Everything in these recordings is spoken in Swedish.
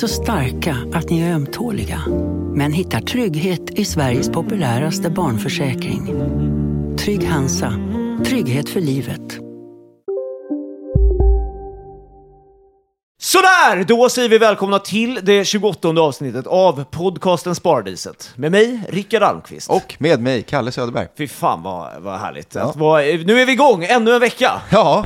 Så starka att ni är ömtåliga. Men hittar trygghet i Sveriges populäraste barnförsäkring. Trygg Hansa. Trygghet för livet. Sådär! Då säger vi välkomna till det 28 avsnittet av podcasten Sparadiset. Med mig, Rickard Almqvist. Och med mig, Kalle Söderberg. Fy fan vad, vad härligt. Att vara, nu är vi igång, ännu en vecka! Ja,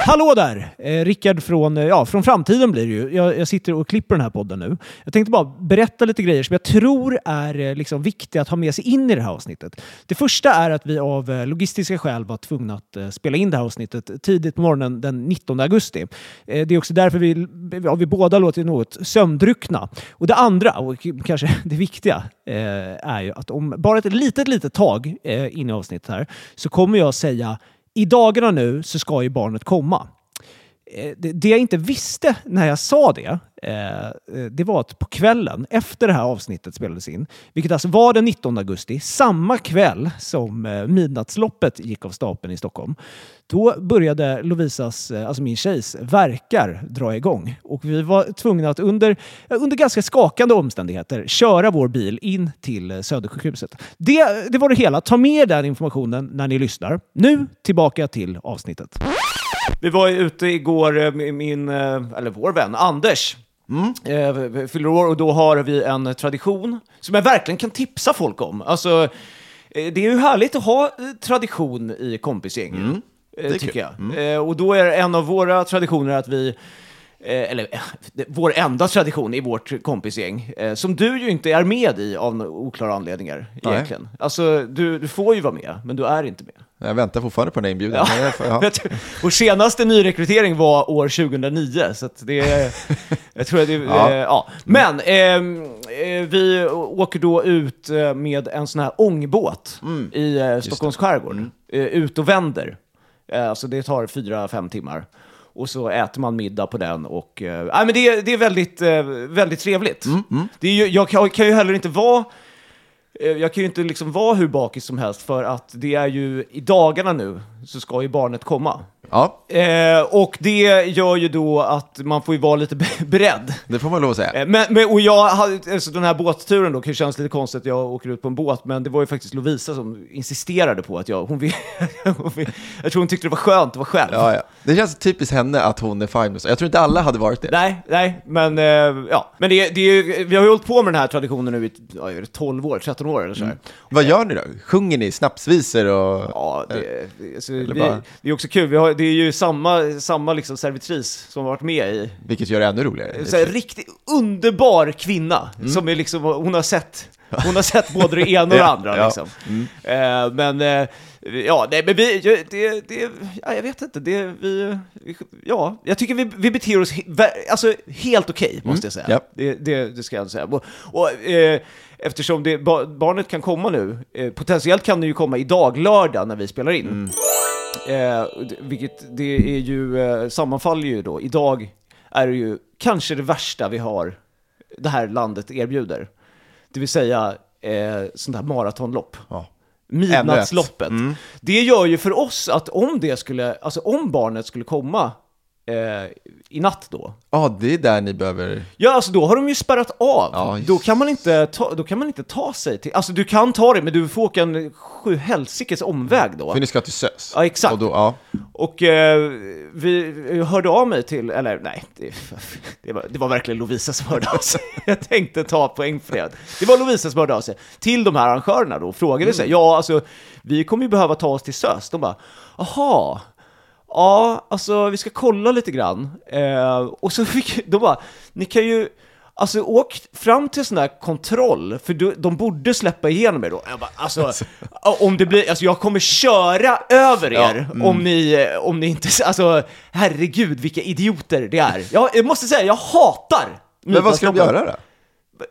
Hallå där! Eh, Rickard från, eh, ja, från framtiden blir det ju. Jag, jag sitter och klipper den här podden nu. Jag tänkte bara berätta lite grejer som jag tror är eh, liksom, viktiga att ha med sig in i det här avsnittet. Det första är att vi av eh, logistiska skäl var tvungna att eh, spela in det här avsnittet tidigt på morgonen den 19 augusti. Eh, det är också därför vi, ja, vi båda låter något sömndruckna. Och det andra, och kanske det viktiga, eh, är ju att om bara ett litet, litet tag eh, in i avsnittet här så kommer jag säga i dagarna nu så ska ju barnet komma. Eh, det, jag inte visste när jag sa det, eh, eh, det var att på kvällen efter det här avsnittet spelades in, vilket alltså var den 19 augusti, samma kväll som midnattsloppet gick av stapeln i Stockholm, då började Lovisas, alltså min tjejs, verkar dra igång. Och vi var tvungna att under, under ganska skakande omständigheter köra vår bil in till Södersjukhuset. Det, det var det hela. Ta med er den informationen när ni lyssnar. Nu tillbaka till avsnittet. Vi var ju ute igår eh, min, eh, eller vår vän, Anders. Eh, fyller år och då har vi en tradition som jag verkligen kan tipsa folk om. Alltså, det är ju härligt att ha tradition i kompisgäng. är tycker jag. Eh, och då är en av våra traditioner att vi eller vår enda tradition i vårt kompisgäng, som du ju inte är med i av oklara anledningar Nej. egentligen. Alltså, du, du får ju vara med, men du är inte med. Jag väntar fortfarande på den inbjudan. Ja. Ja. Vår senaste nyrekrytering var år 2009, så det. Jag tror att det Ja. ja. ja. Men ehm, eh, vi åker då ut eh, med en sån här ångbåt i eh, Stockholms skärgård. Eh, ut och vänder. Eh, alltså det tar fyra, fem timmar. Och så äter man middag på den och... Eh, men det, är- det är väldigt, eh, väldigt trevligt. Det är ju, jag kan, kan ju heller inte vara... Eh, jag kan ju inte liksom vara hur bakis som helst för att det är ju i dagarna nu så ska ju barnet komma ja, Eh, och det gör ju då att man får ju vara lite be- beredd. det får man lov att säga. Eh, men, men, och jag hade, alltså den här båtturen då, kan ju kännas lite konstigt att jag åker ut på en båt, men det var ju faktiskt Lovisa som insisterade på att jag, hon vill, hon vill, jag tror hon tyckte det var skönt att vara själv. Ja, ja. Det känns typiskt henne att hon är fine med så. Jag tror inte alla hade varit det. Nej, nej, men eh, ja. Men det, det är, vi har ju hållit på med den här traditionen nu i ja, är det 12 år, 13 år eller så här. Vad gör ni då? Sjunger ni snapsvisor och... Ja, det, det, alltså, vi, bara- det är också kul. Vi har, det är ju samma, samma liksom servitris som har varit med i. Vilket gör det ännu roligare. Så här, riktigt underbar kvinna Mm. som är liksom, hon har sett, hon har sett både det ena och det andra ja. liksom. Eh, men, eh, ja, nej, men vi, det, det, ja, jag vet inte, det, vi, ja, jag tycker vi, vi beter oss he, alltså, helt okej, måste jag säga. Mm. ja. Det, det, det ska jag säga. Och, och, eh, eftersom det, ba, barnet kan komma nu, eh, potentiellt kan det ju komma idag, lördag, när vi spelar in. Mm. Eh, vilket det är ju, eh, sammanfaller ju då. Idag är det ju kanske det värsta vi har, det här landet erbjuder. Det vill säga eh, sånt här maratonlopp. Ja. Midnattsloppet. Mm. Det gör ju för oss att om det skulle, alltså om barnet skulle komma eh, i natt då, Ja, det är där ni behöver... Ja, alltså då har de ju spärrat av. Ja, då, kan man inte ta, då kan man inte ta sig till... Alltså du kan ta det, men du får åka en sju helsikes omväg då. För ni ska till SÖS. Ja, exakt. Och då, ja. Och eh, vi jag hörde av mig till, eller nej, det, det, var, det var verkligen Lovisa som hörde av sig. Jag tänkte ta poäng för det. Det var Lovisa som hörde av sig till de här arrangörerna då och frågade sig, ja alltså, vi kommer ju behöva ta oss till SÖS. De bara, aha, ja, alltså vi ska kolla lite grann. Eh, och så fick de bara, ni kan ju, Alltså åk fram till sån här kontroll, för du, de borde släppa igenom er då. Jag bara, alltså, om det blir, alltså jag kommer köra över Ja, er mm. om ni, om ni inte, alltså herregud vilka idioter det är. Jag, jag måste säga, jag hatar Men vad ska de göra då?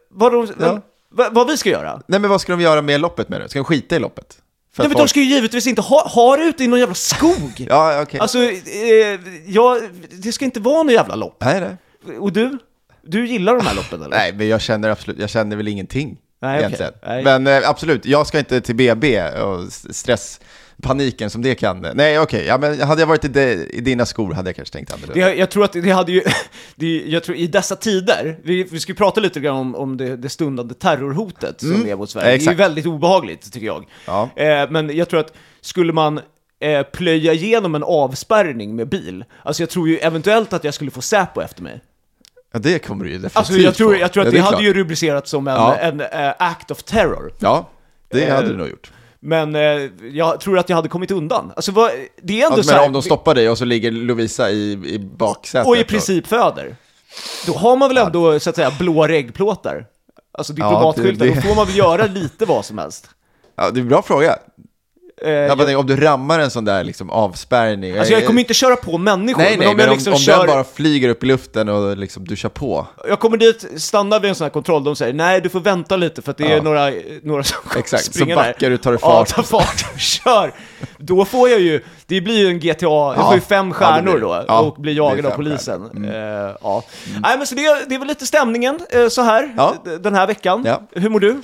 Vad, de, Ja. vad, vad vi ska göra? Nej men vad ska de göra med loppet med det? Ska de skita i loppet? För Nej men de ska ju givetvis inte ha, ha det ute i någon jävla skog! Ja, okej. Alltså, eh, jag, det ska inte vara något jävla lopp. Nej, nej. Och du? Du gillar de här loppen eller? Nej, men jag känner absolut, jag känner väl ingenting Nej, egentligen. Nej. Men eh, absolut, jag ska inte till BB och stress, paniken som det kan. Nej, okej, ja, men hade jag varit i, de, i dina skor hade jag kanske tänkt annorlunda. Det, jag tror att det hade ju, det, jag tror i dessa tider, vi, vi ska ju prata lite grann om, om det, det stundande terrorhotet som är mot Sverige. Det är ju väldigt obehagligt tycker jag. Ja. Eh, men jag tror att skulle man eh, plöja igenom en avspärrning med bil, alltså jag tror ju eventuellt att jag skulle få Säpo efter mig. Ja, det kommer du ju definitivt Alltså jag tror, jag tror Ja, att det det, är hade klart. ju rubricerats som en, Ja. en eh, act of terror. Ja, det Eh, hade du nog gjort. Men eh, jag tror att jag hade kommit undan. Alltså vad, det är ändå Ja, så men här, om de stoppar dig och så ligger Lovisa i, i baksätet. och i princip föder. Då har man väl ändå, så att säga, blå reggplåtar? Alltså diplomatskyltar, det- det- då får man väl göra lite vad som helst. Ja, det är en bra fråga. Eh, Jag jag, bara tänker, om du rammar en sån där liksom avspärrning. alltså jag kommer inte köra på människor, Nej, nej, men om men jag om, liksom om kör... den bara flyger upp i luften och liksom du kör på. Jag kommer dit, stannar vid en sån här kontroll, de säger nej du får vänta lite för att det är Ja. några, några som Exakt, så springer backar där. du, tar du Ja, fart. tar fart och kör. Då får jag ju, det blir ju en GTA, jag får ju fem Ja, stjärnor det. då Ja, och blir jagad av polisen. Mm. Eh, ja. Nej men så det, det är väl lite stämningen eh, så här, Ja. den här veckan. Ja. Hur mår du?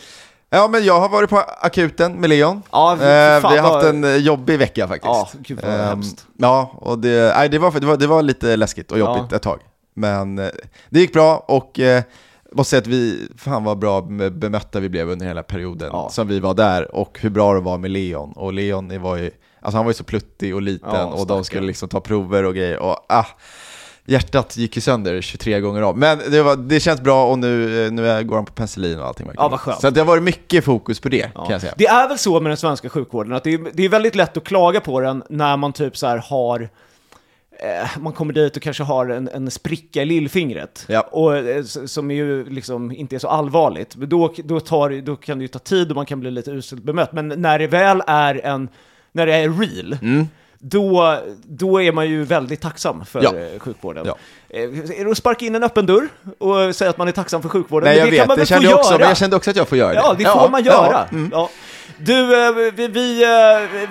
Ja, men jag har varit på akuten med Leon. Ja, Eh, för fan vi har haft en eh, jobbig vecka faktiskt. Ja, gud vad Ehm, hemskt. Ja, och det, nej, det, var, det, var, det var lite läskigt och jobbigt Ja. ett tag. Men eh, det gick bra och eh, måste säga att vi, fan vad bra bemötta vi blev under hela perioden Ja. som vi var där och hur bra det var med Leon. Och Leon var ju, alltså han var ju så pluttig och liten Ja, och de skulle liksom ta prover och grejer. Och, ah, Hjärtat gick ju sönder 23 gånger om. Men det, var, det känns bra och nu, nu är- går han på penicillin och allting. Ja, vad skönt. Så det har varit mycket fokus på det, Ja. kan jag säga. Det är väl så med den svenska sjukvården, att det är, det är väldigt lätt att klaga på den när man typ så här har eh, man kommer dit och kanske har en, en spricka i lillfingret, Ja. och, eh, som ju liksom inte är så allvarligt. Då, då, tar, då kan det ju ta tid och man kan bli lite uselt bemött. Men när det väl är en, när det är real, Mm. Då, då är man ju väldigt tacksam för Ja. eh, sjukvården. Ja. Eh, Är det att sparka in en öppen dörr och säga att man är tacksam för sjukvården? Nej, jag det kan vet, man det kände jag också, göra? men jag kände också att jag får göra det. Ja, det får man ja, göra. mm. Ja. Du, eh, vi, vi,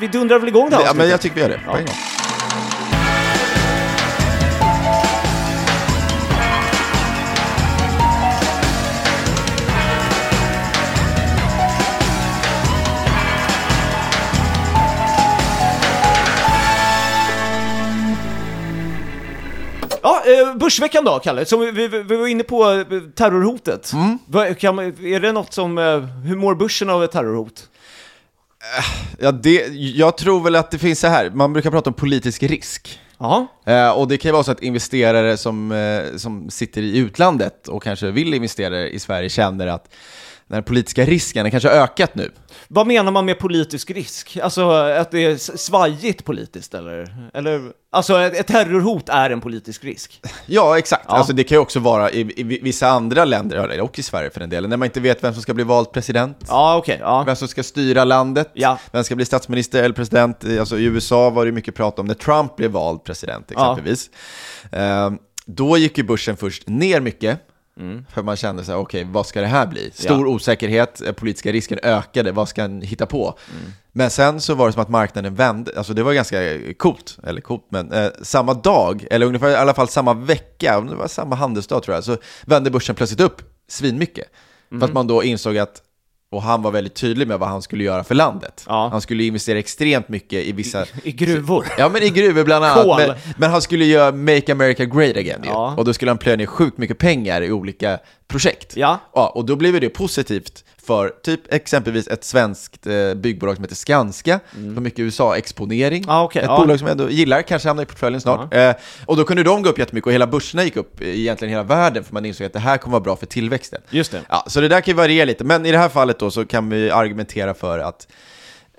vi dundrar väl igång det här Ja, men jag tycker vi gör det. På en gång. Börsveckan då, Kalle. Som vi, vi, var inne på eh, terrorhotet. Mm. Är det något som, eh, hur mår börsen av ett terrorhot? Ja, det, jag tror väl att det finns så här, man brukar prata om politisk risk. Eh, och det kan ju vara så att investerare som, eh, som sitter i utlandet och kanske vill investera i Sverige känner att den politiska risken har kanske ökat nu. Vad menar man med politisk risk? Alltså att det är svajigt politiskt eller? eller alltså ett, terrorhot är en politisk risk? Ja, exakt. Ja. Alltså, det kan ju också vara i, i vissa andra länder, och i Sverige för den delen, när man inte vet vem som ska bli vald president. Ja, okej. ja. Vem som ska styra landet, Ja. vem ska bli statsminister eller president. Alltså, I USA var det mycket prat om när Trump blev vald president exempelvis. Ehm, då gick ju börsen först ner mycket, Mm. för man kände så här, okej, vad ska det här bli? Stor osäkerhet, eh, politiska risken ökade, vad ska han hitta på? Mm. Men sen så var det som att marknaden vände, alltså det var ganska coolt, eller coolt, men eh, samma dag, eller ungefär i alla fall samma vecka, det var samma handelsdag tror jag, så vände börsen plötsligt upp svinmycket. För Mm. att man då insåg att och han var väldigt tydlig med vad han skulle göra för landet. Ja. Han skulle investera extremt mycket i vissa... I gruvor. Ja, men i gruvor bland annat. Kol. Men, men han skulle göra Make America Great Again ju. Ja. Och då skulle han plöja ner sjukt mycket pengar i olika projekt. Ja. ja och då blev det positivt för typ exempelvis ett svenskt eh, byggbolag som heter Skanska, som har mycket USA-exponering. Ja, okej, ett ja. bolag som jag ändå gillar, kanske hamnar i portföljen snart. Eh, och då kunde de gå upp jättemycket och hela börserna gick upp i egentligen hela världen, för man insåg att det här kommer vara bra för tillväxten. Just det. Ja, så det där kan ju variera lite, men i det här fallet då så kan vi argumentera för att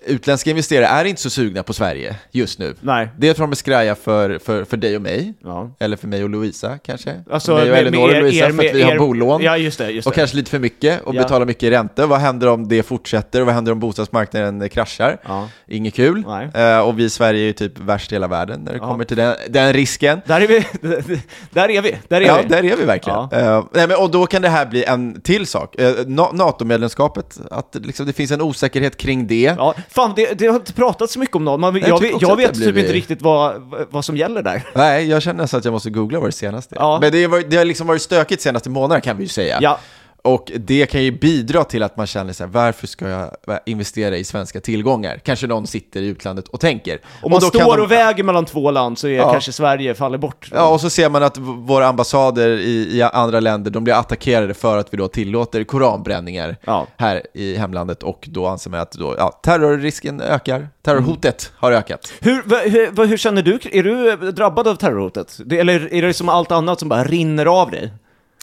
utländska investerare är inte så sugna på Sverige just nu. Nej. För att de är skraja för, för, för dig och mig, Ja. eller för mig och Lovisa kanske. Alltså, mig och Elinor och er- Lovisa er- för att vi med har er- bolån. Ja, just det. Just Och det. kanske lite för mycket och Ja. betalar mycket i räntor. Vad händer om det fortsätter? Och vad händer om bostadsmarknaden kraschar? Ja. Inget kul. Eh, och vi i Sverige är ju typ värst i hela världen när det kommer till den, den risken. Där är vi. Där är vi. Där är Ja, vi. där är vi verkligen. Eh, nej, men, och då kan det här bli en till sak. Uh, NATO-medlemskapet, att liksom, det finns en osäkerhet kring det. Fan, det, det har inte pratats så mycket om. Man, jag, Jag också jag vet typ inte riktigt vad, vad som gäller där. Nej, jag känner nästan att jag måste googla vad det senaste är. Ja. Men det, det har liksom varit stökigt senaste månaderna kan vi ju säga. Ja, Och det kan ju bidra till att man känner så här, varför ska jag investera i svenska tillgångar? Kanske någon sitter i utlandet och tänker. om man kan står de- och väger mellan två land så är Ja. kanske Sverige faller bort. Ja, och så ser man att våra ambassader i, i andra länder, de blir attackerade för att vi då tillåter koranbränningar Ja. här i hemlandet och då anser man att då, ja, terrorrisken ökar, terrorhotet har ökat. Hur, hur, hur känner du? Är du drabbad av terrorhotet? Det, eller är det som allt annat som bara rinner av dig?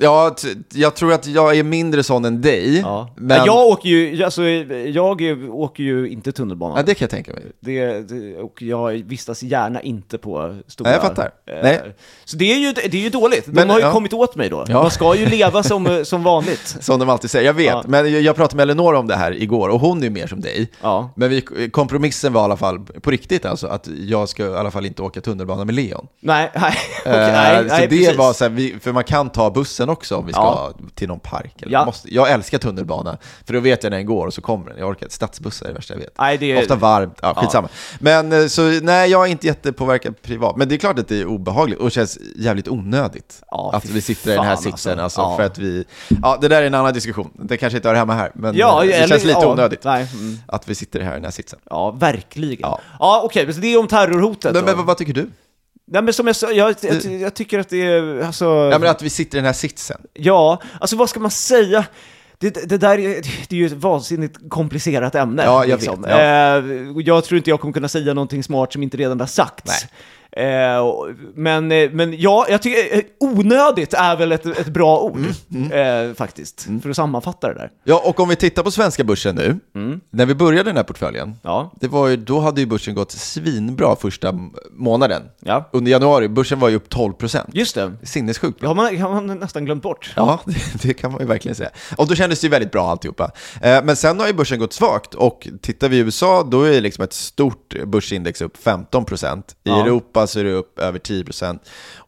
Ja, jag tror att jag är mindre sån än dig, Ja. men Jag åker ju, alltså, jag åker ju inte tunnelbana. ja, det kan jag tänka mig. Det, det, och jag vistas gärna inte på stora... Nej, jag fattar. eh, Nej. Så det är ju, det är ju dåligt. De Men, har ju ja. kommit åt mig då. Ja. Man ska ju leva som, som vanligt. Som de alltid säger, jag vet. Ja. Men jag pratade med Elinor om det här igår och hon är ju mer som dig. Ja. Men vi, kompromissen var i alla fall på riktigt alltså, att jag ska i alla fall inte åka tunnelbana med Leon. Nej, nej. Eh, Okej, nej, så nej, det precis. var så här, vi, för man kan ta bussen också om vi ska Ja. till någon park. Eller Ja. måste, jag älskar tunnelbana, för då vet jag när den går och så kommer den. Jag orkar inte, stadsbussar är det värsta jag vet. Nej, det är... Ofta varmt, ja, Ja. skitsamma. Men eh, så nej, jag är inte jättepåverkad privat. Men det är klart att det är obehagligt och känns jävligt onödigt. Ja, att vi sitter i den här sitsen, alltså. alltså, Ja. för att vi... Ja, det där är en annan diskussion. Det kanske inte hör hemma här, men Ja, eh, det eller- känns lite ja, onödigt. Mm. Att vi sitter här i den här sitsen. Ja, verkligen. Ja, Ja. okej, men så det är om terrorhotet Men, men vad, vad tycker du? Nej, men som jag sa, jag, jag, jag tycker att det är, alltså... Ja, men att vi sitter i den här sitsen. Ja, alltså vad ska man säga? Det, det där är, det är ju ett vansinnigt komplicerat ämne. Ja, jag liksom. vet, ja. Eh, jag tror inte jag kommer kunna säga någonting smart som inte redan har sagts. Eh, och- men, eh, men ja, jag tycker eh, onödigt är väl ett, ett bra ord, Mm, Eh, faktiskt, för att sammanfatta det där. Ja, och om vi tittar på svenska börsen nu, när vi började den här portföljen, Ja, det var ju, då hade ju börsen gått svinbra första månaden. ja. Under januari, börsen var ju upp 12%. just det. Sinnessjukt bra. har man, har man nästan glömt bort. Ja, det, det kan man ju verkligen säga. Och då kändes det ju väldigt bra alltihopa. Eh, men sen har ju börsen gått svagt och tittar vi i USA, då är liksom ett stort börsindex upp 15%. I Ja. Europa så är det upp över 10%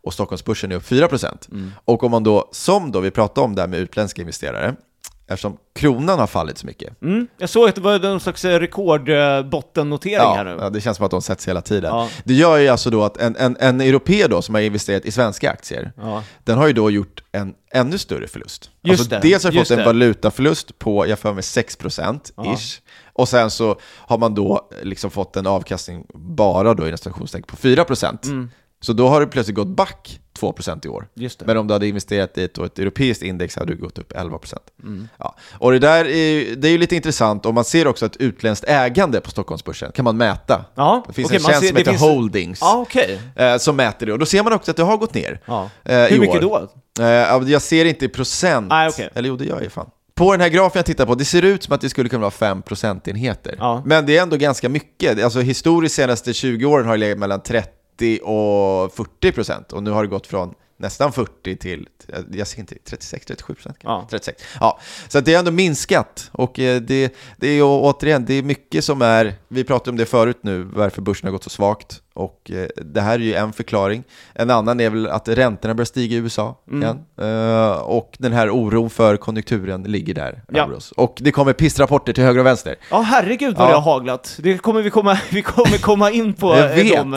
och Stockholmsbörsen är upp 4%. Mm. Och om man då, som då vi pratade om där med utländska investerare, eftersom kronan har fallit så mycket, Mm. Jag såg att det var någon slags eh, rekordbottennotering här nu. Ja, det känns som att de sätts hela tiden. Ja. Det gör ju alltså då att en, en, en europé då som har investerat i svenska aktier, Ja. den har ju då gjort en ännu större förlust. Just alltså, det, dels har just fått en det. valutaförlust på, jag för mig 6% Ja. ish. Och sen så har man då liksom fått en avkastning bara då i stationstecken på 4%. Mm. Så då har det plötsligt gått back 2% i år. Men om du hade investerat i ett, ett europeiskt index hade du gått upp 11%. Mm. Ja. Och det där är, det är ju lite intressant, och man ser också ett utländskt ägande på Stockholmsbörsen, kan man mäta. Ja, Det finns okej, en tjänst ser- som heter finns- Holdings Ja, okej. eh, som mäter det, och då ser man också att det har gått ner. Ja. eh, Hur mycket år. då? Eh, ja, jag ser inte i procent, Nej, okej. eller jo det gör jag ju fan. På den här grafen jag tittar på, det ser ut som att det skulle kunna vara 5 procentenheter. Ja. Men det är ändå ganska mycket. Alltså historiskt senaste 20 åren har det legat mellan 30 och 40 procent. Och nu har det gått från nästan 40 till, jag ser inte, 36-37 procent. Ja. 36. Ja, så det har ändå minskat. Och eh, det, det är återigen, det är mycket som är, vi pratade om det förut nu, varför börsen har gått så svagt. Och eh, det här är ju en förklaring. En annan är väl att räntorna börjar stiga i USA Mm. igen. Eh, och den här oron för konjunkturen ligger där Ja. över oss. Och det kommer pissrapporter till höger och vänster. Ja, herregud vad Ja. det har haglat. Det kommer vi komma, vi kommer komma in på de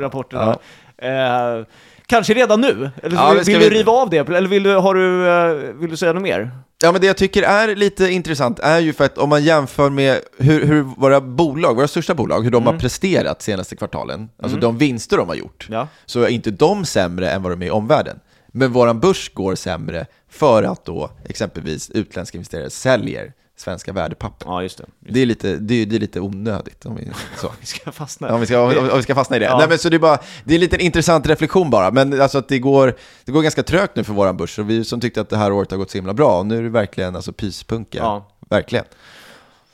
rapporterna. Eh, kanske redan nu? Eller Ja, vill, vi- du riva av det? Eller vill du, har du, eh, vill du säga något mer? Ja, men det jag tycker är lite intressant är ju för att om man jämför med hur, hur våra bolag, våra största bolag, hur de har presterat senaste kvartalen, alltså de vinster de har gjort, Ja. så är inte de sämre än vad de är i omvärlden. Men våran börs går sämre för att då exempelvis utländska investerare säljer svenska värdepapper. Ja, just det. Det är lite, det är, det är lite onödigt. Om vi, så. Vi ska fastna. Om vi, ska, om vi ska fastna i det. Ja. Nej, men så det, är bara, det är en liten intressant reflektion bara, men alltså att det går, det går ganska trögt nu för våran börs. Och vi som tyckte att det här året har gått så himla bra, och nu är det verkligen alltså pyspunka. Ja. Verkligen.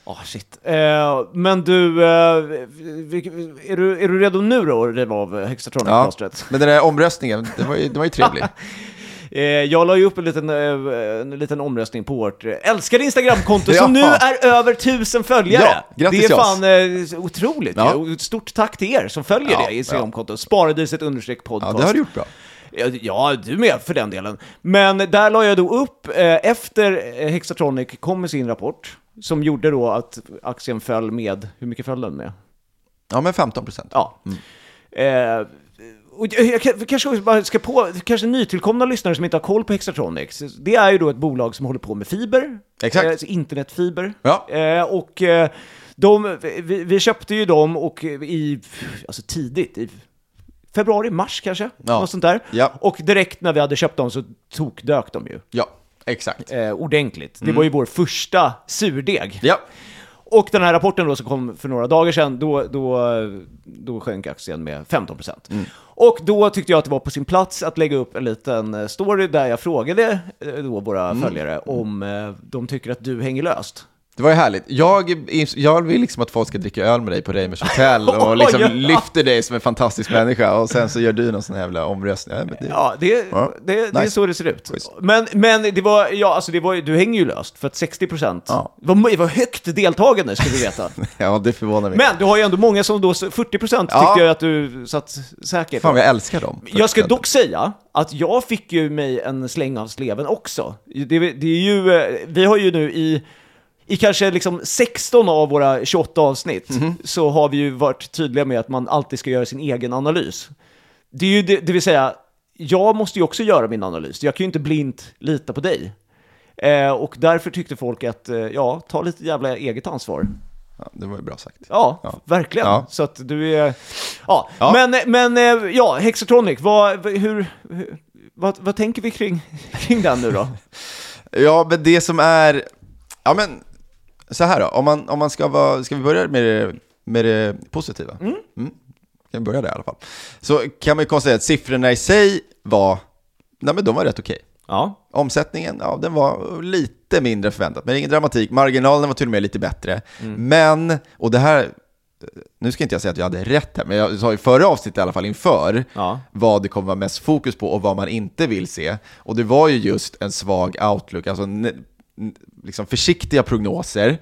Ah, shit. Eh, men du, eh, är du, är du redo nu då att riva av Ja, Hexatronic-plåstret? men den där omröstningen, det var ju, det var ju trevlig. Eh, jag la ju upp en liten, eh, en liten omröstning på vårt eh, älskade Instagramkonto Ja. som nu är över tusen följare. Ja, det är fan eh, otroligt. Ja. Stort tack till er som följer Ja, det Instagramkontot. Sparadiset understreck podcast. Ja, det har du gjort bra. Ja, du med för den delen. Men där la jag då upp, eh, efter Hexatronic kom med sin rapport, som gjorde då att aktien föll med, hur mycket föll den med? Ja, men 15 procent. Ja. Eh, och jag, jag, kan- kanske bara ska på, kanske nytillkomna lyssnare som inte har koll på Hexatronics. Det är ju då ett bolag som håller på med fiber. Exakt. Eh, alltså internetfiber. Ja. Eh, och eh, de, vi, vi köpte ju dem och i, alltså tidigt, i februari, mars kanske? Ja. Något sånt där. Ja. Och direkt när vi hade köpt dem så tokdök de ju. Ja, exakt. Eh, ordentligt. Mm. Det var ju vår första surdeg. Ja, Och den här rapporten då som kom för några dagar sedan, då, då, då sjönk aktien med 15%. Mm. Och då tyckte jag att det var på sin plats att lägga upp en liten eh, story där jag frågade eh, då våra Mm. följare om eh, de tycker att du hänger löst. Det var ju härligt. Jag, jag vill liksom att folk ska dricka öl med dig på Reimers Hotel och liksom Ja. lyfter dig som en fantastisk människa och sen så gör du någon sån här jävla omröstning. Ja, det, Ja, det, Ja. det, det är så det ser ut. Men, men det var, ja alltså det var, du hänger ju löst för att 60% Ja. det, var, det var högt deltagande ska du veta. ja, det förvånar mig. Men du har ju ändå många som då, 40% tyckte Ja. jag att du satt säkert. Fan jag älskar dem. Jag ska dock säga att jag fick ju mig en släng av sleven också. Det, det är ju, eh, vi har ju nu i, i kanske liksom 16 av våra 28 avsnitt Mhm. så har vi ju varit tydliga med att man alltid ska göra sin egen analys. Det är ju det, det vill säga, jag måste ju också göra min analys. Jag kan ju inte blint lita på dig. Eh, och därför tyckte folk att, eh, ja, ta lite jävla eget ansvar. Ja, det var ju bra sagt. Ja, Ja. verkligen. Ja. Så att du är... Ja, men, men eh, ja, Hexatronic, vad, hur, hur, vad, vad tänker vi kring, kring den nu då? Ja, men det som är... Ja, men så här då. Om man, om man ska vara... Ska vi börja med det, med det positiva? Mm. Kan vi börja där i alla fall. Så kan man ju konstatera att siffrorna i sig var... Nej, men de var rätt okej. Ja, Omsättningen, ja, den var lite mindre förväntat, men ingen dramatik. Marginalen var till och med lite bättre. Men, och det här, nu ska inte jag säga att jag hade rätt här, men jag sa i förra avsnittet i alla fall inför, Ja. vad det kommer vara mest fokus på och vad man inte vill se. Och det var ju just en svag outlook, alltså liksom försiktiga prognoser,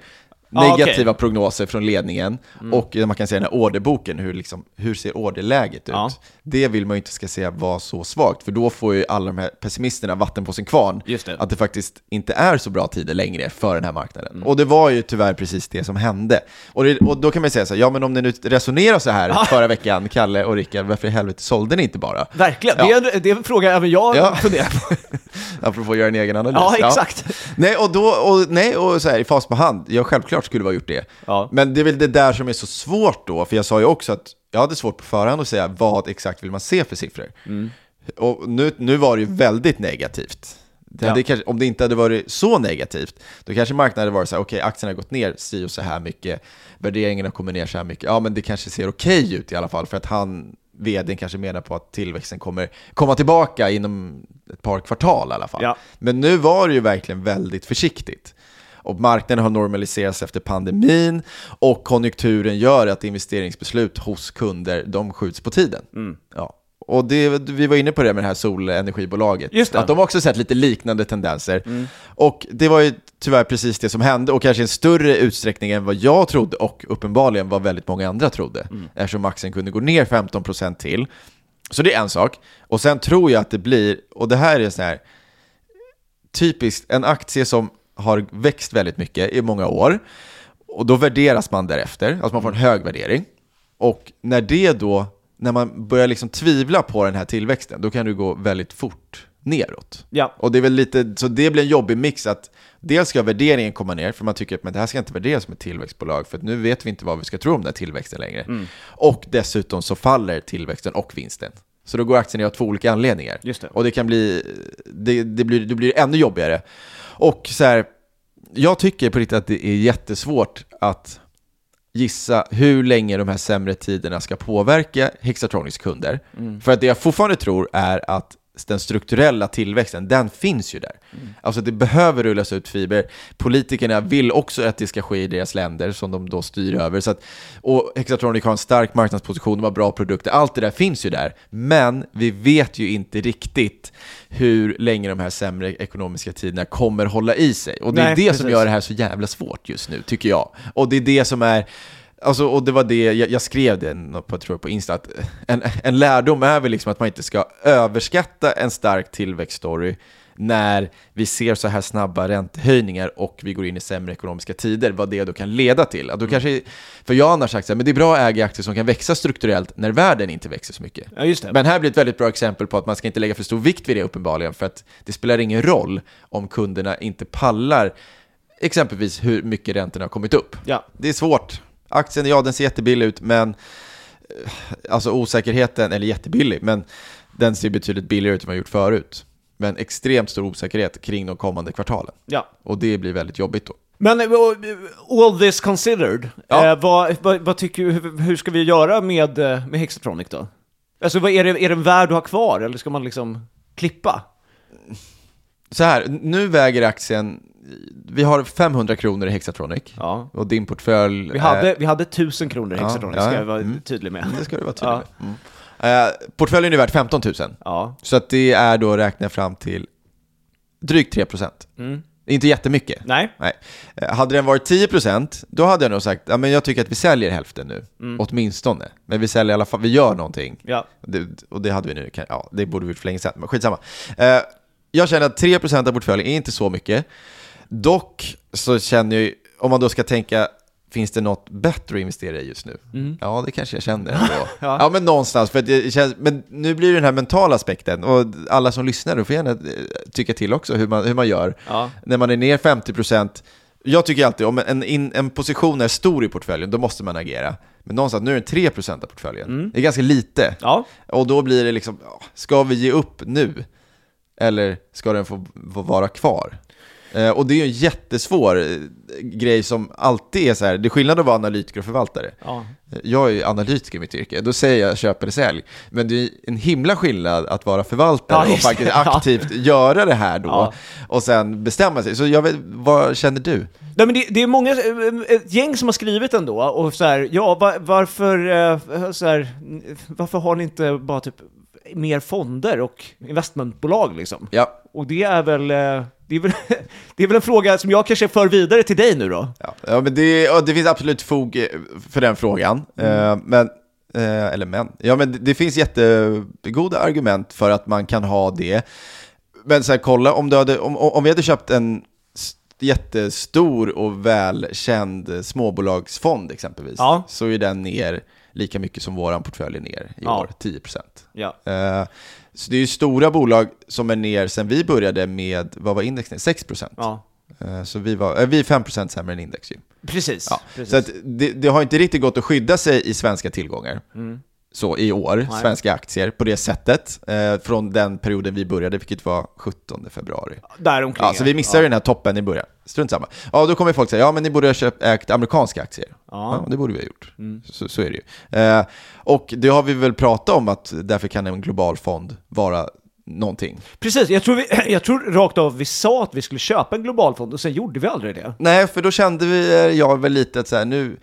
Ja, negativa prognoser från ledningen och man kan säga den här orderboken, hur, liksom, hur ser orderläget ut? Ja. Det vill man ju inte ska säga vara så svagt, för då får ju alla de här pessimisterna vatten på sin kvarn. Det. Att det faktiskt inte är så bra tider längre för den här marknaden. Mm. Och det var ju tyvärr precis det som hände. Och, det, och då kan man säga så här, ja men om ni nu resonerar så här förra veckan, Kalle och Rickard, varför i helvete sålde ni inte bara? verkligen. Ja. Det, är en, det är en fråga även jag Ja. funderar på. Apropå att göra en egen analys. Ja, exakt. Nej, och då, och, nej, och så här, i fas på hand, jag självklart skulle vi ha gjort det. Ja. Men det är väl det där som är så svårt då, för jag sa ju också att jag hade svårt på förhand att säga vad exakt vill man se för siffror. Mm. Och nu, nu var det ju väldigt negativt. Det Ja. kanske, om det inte hade varit så negativt, då kanske marknaden hade varit så här, okej, aktien har gått ner si och så här mycket, värderingarna kommer ner så här mycket, ja men det kanske ser okej ut i alla fall, för att han, vdn kanske menar på att tillväxten kommer komma tillbaka inom ett par kvartal i alla fall. Ja. Men nu var det ju verkligen väldigt försiktigt. Och marknaden har normaliserats efter pandemin och konjunkturen gör att investeringsbeslut hos kunder, de skjuts på tiden. Mm. Ja. Och det, vi var inne på det med det här solenergibolaget, Just det. att de har också sett lite liknande tendenser. Och det var ju tyvärr precis det som hände, och kanske i en större utsträckning än vad jag trodde, och uppenbarligen vad väldigt många andra trodde, eftersom aktien kunde gå ner 15% till. Så det är en sak. Och sen tror jag att det blir, och det här är så här, typiskt, en aktie som har växt väldigt mycket i många år, och då värderas man därefter, alltså man får en hög värdering. Och när det då, när man börjar liksom tvivla på den här tillväxten, då kan det gå väldigt fort neråt. Ja. Och det är väl lite, så det blir en jobbig mix att dels ska värderingen komma ner, för man tycker att men det här ska inte värderas som ett tillväxtbolag, för att nu vet vi inte vad vi ska tro om den här tillväxten längre. Mm. Och dessutom så faller tillväxten och vinsten. Så då går aktien ner av två olika anledningar. Just det. Och det kan bli, det, det blir, det blir ännu jobbigare. Och så här, jag tycker på riktigt att det är jättesvårt att gissa hur länge de här sämre tiderna ska påverka Hexatronics kunder. För att det jag fortfarande tror är att den strukturella tillväxten, den finns ju där. Alltså det behöver rullas ut fiber. Politikerna vill också att det ska ske i deras länder som de då styr över. Så att, och Hexatronic har en stark marknadsposition, de har bra produkter, allt det där finns ju där. Men vi vet ju inte riktigt hur länge de här sämre ekonomiska tiderna kommer hålla i sig. Och det är Nej, det precis. som gör det här så jävla svårt just nu, tycker jag. Och det är det som är Alltså, och det var det, jag, jag skrev det på, jag tror på Insta, att en, en lärdom är väl liksom att man inte ska överskatta en stark tillväxtstory när vi ser så här snabba räntehöjningar och vi går in i sämre ekonomiska tider, vad det då kan leda till. Att då kanske, för jag har annars sagt men det är bra att äga aktier som kan växa strukturellt när världen inte växer så mycket. Ja. Men här blir ett väldigt bra exempel på att man ska inte lägga för stor vikt vid det uppenbarligen, för att det spelar ingen roll om kunderna inte pallar exempelvis hur mycket räntorna har kommit upp. Ja. Det är svårt. Aktien, ja den ser jättebillig ut, men eh, alltså osäkerheten, eller jättebillig, men den ser betydligt billigare ut än vad jag gjort förut. Men extremt stor osäkerhet kring de kommande kvartalen. Ja. Och det blir väldigt jobbigt då. Men eh, all this considered, Ja. eh, vad, vad, vad tycker du, hur, hur ska vi göra med, eh, med Hexatronic då? Alltså vad, är, det, är den värd att ha kvar, eller ska man liksom klippa? Så här, nu väger aktien, vi har 500 kronor i Hexatronic. Ja. Och din portfölj... Vi hade, är- vi hade 1000 kronor i Hexatronic, ja, ska ja. jag vara Mm. tydlig med. Det ska du vara tydlig Ja. med. Mm. Eh, portföljen är värd 15 000. Ja. Så att det är då räkna fram till drygt 3%. Mm. Inte jättemycket. Nej. Nej. Eh, Hade den varit 10% då hade jag nog sagt ja, men jag tycker att vi säljer hälften nu, Mm. åtminstone. Men vi säljer i alla fall, vi gör någonting. Ja. Det, och det hade vi nu, ja, det borde vi gjort för länge sedan, men skitsamma. Eh, jag känner att 3% av portföljen är inte så mycket. Dock så känner jag, ju- om man då ska tänka, finns det något bättre att investera i just nu? Ja, det kanske jag känner ändå. ja. Ja. men någonstans, för det känns, men nu blir det den här mentala aspekten, och alla som lyssnar, då får gärna eh, tycka till också hur man, hur man gör. Ja. När man är ner 50%, jag tycker alltid om en, in, en position är stor i portföljen, då måste man agera. Men någonstans, nu är den 3% av portföljen. Det är ganska lite. Ja. Och då blir det liksom, ska vi ge upp nu? Eller ska den få, få vara kvar? Eh, och det är ju en jättesvår eh, grej som alltid är så här, det är skillnad att vara analytiker och förvaltare. Ja. Eh, Jag är ju analytiker i mitt yrke, då säger jag köp eller sälj. Men det är en himla skillnad att vara förvaltare Ja, och faktiskt Ja. aktivt göra det här då. Ja. Och sen bestämma sig. Så jag vet, vad känner du? Nej, men det, det är många, ett gäng som har skrivit ändå, och så här, ja, va- varför, så här, varför har ni inte bara typ mer fonder och investmentbolag liksom? Ja, Och det är väl, det är väl, det är väl en fråga som jag kanske för vidare till dig nu då? Ja, ja men det, ja, det finns absolut fog eh, för den frågan. Mm. Eh, men, eh, eller men, ja men det, det finns jättegoda argument för att man kan ha det. Men så här, kolla om, du hade, om, om vi hade köpt en jättestor och välkänd småbolagsfond exempelvis, Ja. så är den ner lika mycket som våran portfölj är ner i Ja. år, 10%. Ja. Så det är ju stora bolag som är ner sen vi började med, vad var index ner? 6%. Ja, Eh, så vi, var, eh, vi är 5% sämre än index ju. precis. Ja, precis. så det, det har inte riktigt gått att skydda sig i svenska tillgångar. Så i år, Mm. Nej. svenska aktier, på det sättet. Eh, från den perioden vi började, vilket var 17 februari. Däromkring. Ja, så vi missade den här toppen i början. Strunt samma. Ja, då kommer folk säga, ja men ni borde ha köpt, ägt amerikanska aktier. Ja. Mm. Ja, det borde vi ha gjort. Så, så är det ju. Eh, och det har vi väl pratat om, att därför kan en global fond vara någonting. Precis, jag tror, vi, jag tror rakt av vi sa att vi skulle köpa en global fond och sen gjorde vi aldrig det. Nej, för då kände vi, eh, jag väl lite att så här, nu,